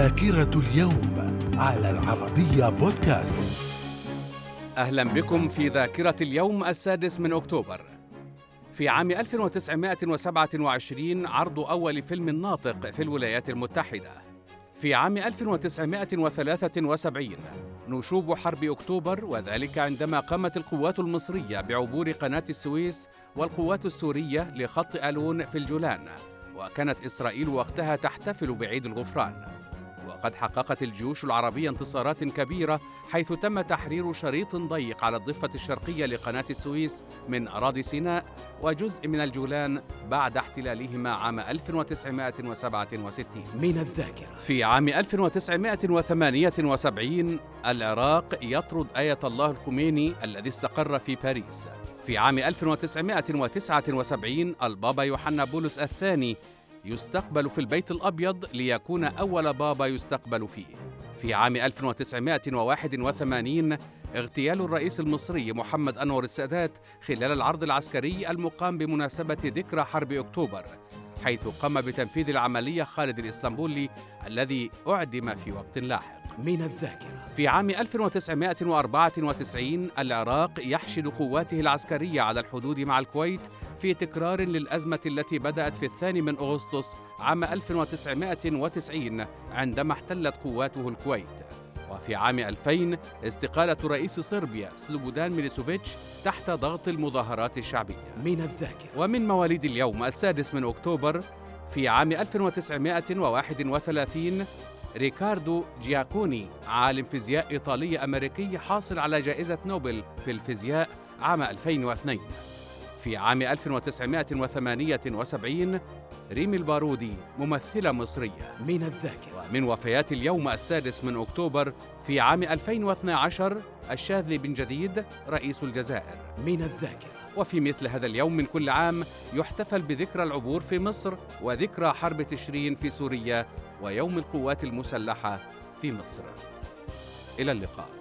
ذاكرة اليوم على العربية بودكاست. أهلا بكم في ذاكرة اليوم السادس من أكتوبر. في عام 1927 عرض أول فيلم ناطق في الولايات المتحدة. في عام 1973 نشوب حرب أكتوبر وذلك عندما قامت القوات المصرية بعبور قناة السويس والقوات السورية لخط ألون في الجولان وكانت إسرائيل وقتها تحتفل بعيد الغفران. وقد حققت الجيوش العربية انتصارات كبيرة حيث تم تحرير شريط ضيق على الضفة الشرقية لقناة السويس من أراضي سيناء وجزء من الجولان بعد احتلالهما عام 1967 من الذاكرة. في عام 1978 العراق يطرد آية الله الخميني الذي استقر في باريس. في عام 1979 البابا يوحنا بولس الثاني يستقبل في البيت الأبيض ليكون أول بابا يستقبل فيه. في عام 1981 اغتيال الرئيس المصري محمد أنور السادات خلال العرض العسكري المقام بمناسبة ذكرى حرب أكتوبر حيث قام بتنفيذ العملية خالد الإسلامبولي الذي أعدم في وقت لاحق من الذاكرة في عام 1994 العراق يحشد قواته العسكرية على الحدود مع الكويت في تكرار للأزمة التي بدأت في الثاني من أغسطس عام 1990 عندما احتلت قواته الكويت. وفي عام 2000 استقالة رئيس صربيا سلوبودان ميليسوفيتش تحت ضغط المظاهرات الشعبية. من الذاكرة. ومن مواليد اليوم السادس من أكتوبر في عام 1931 ريكاردو جياكوني عالم فيزياء إيطالي أمريكي حاصل على جائزة نوبل في الفيزياء عام 2002 في عام 1978 ريمي البارودي ممثلة مصرية. من الذاكرة. ومن وفيات اليوم السادس من أكتوبر في عام 2012 الشاذلي بن جديد رئيس الجزائر. من الذاكرة. وفي مثل هذا اليوم من كل عام يحتفل بذكرى العبور في مصر وذكرى حرب تشرين في سوريا ويوم القوات المسلحة في مصر. إلى اللقاء.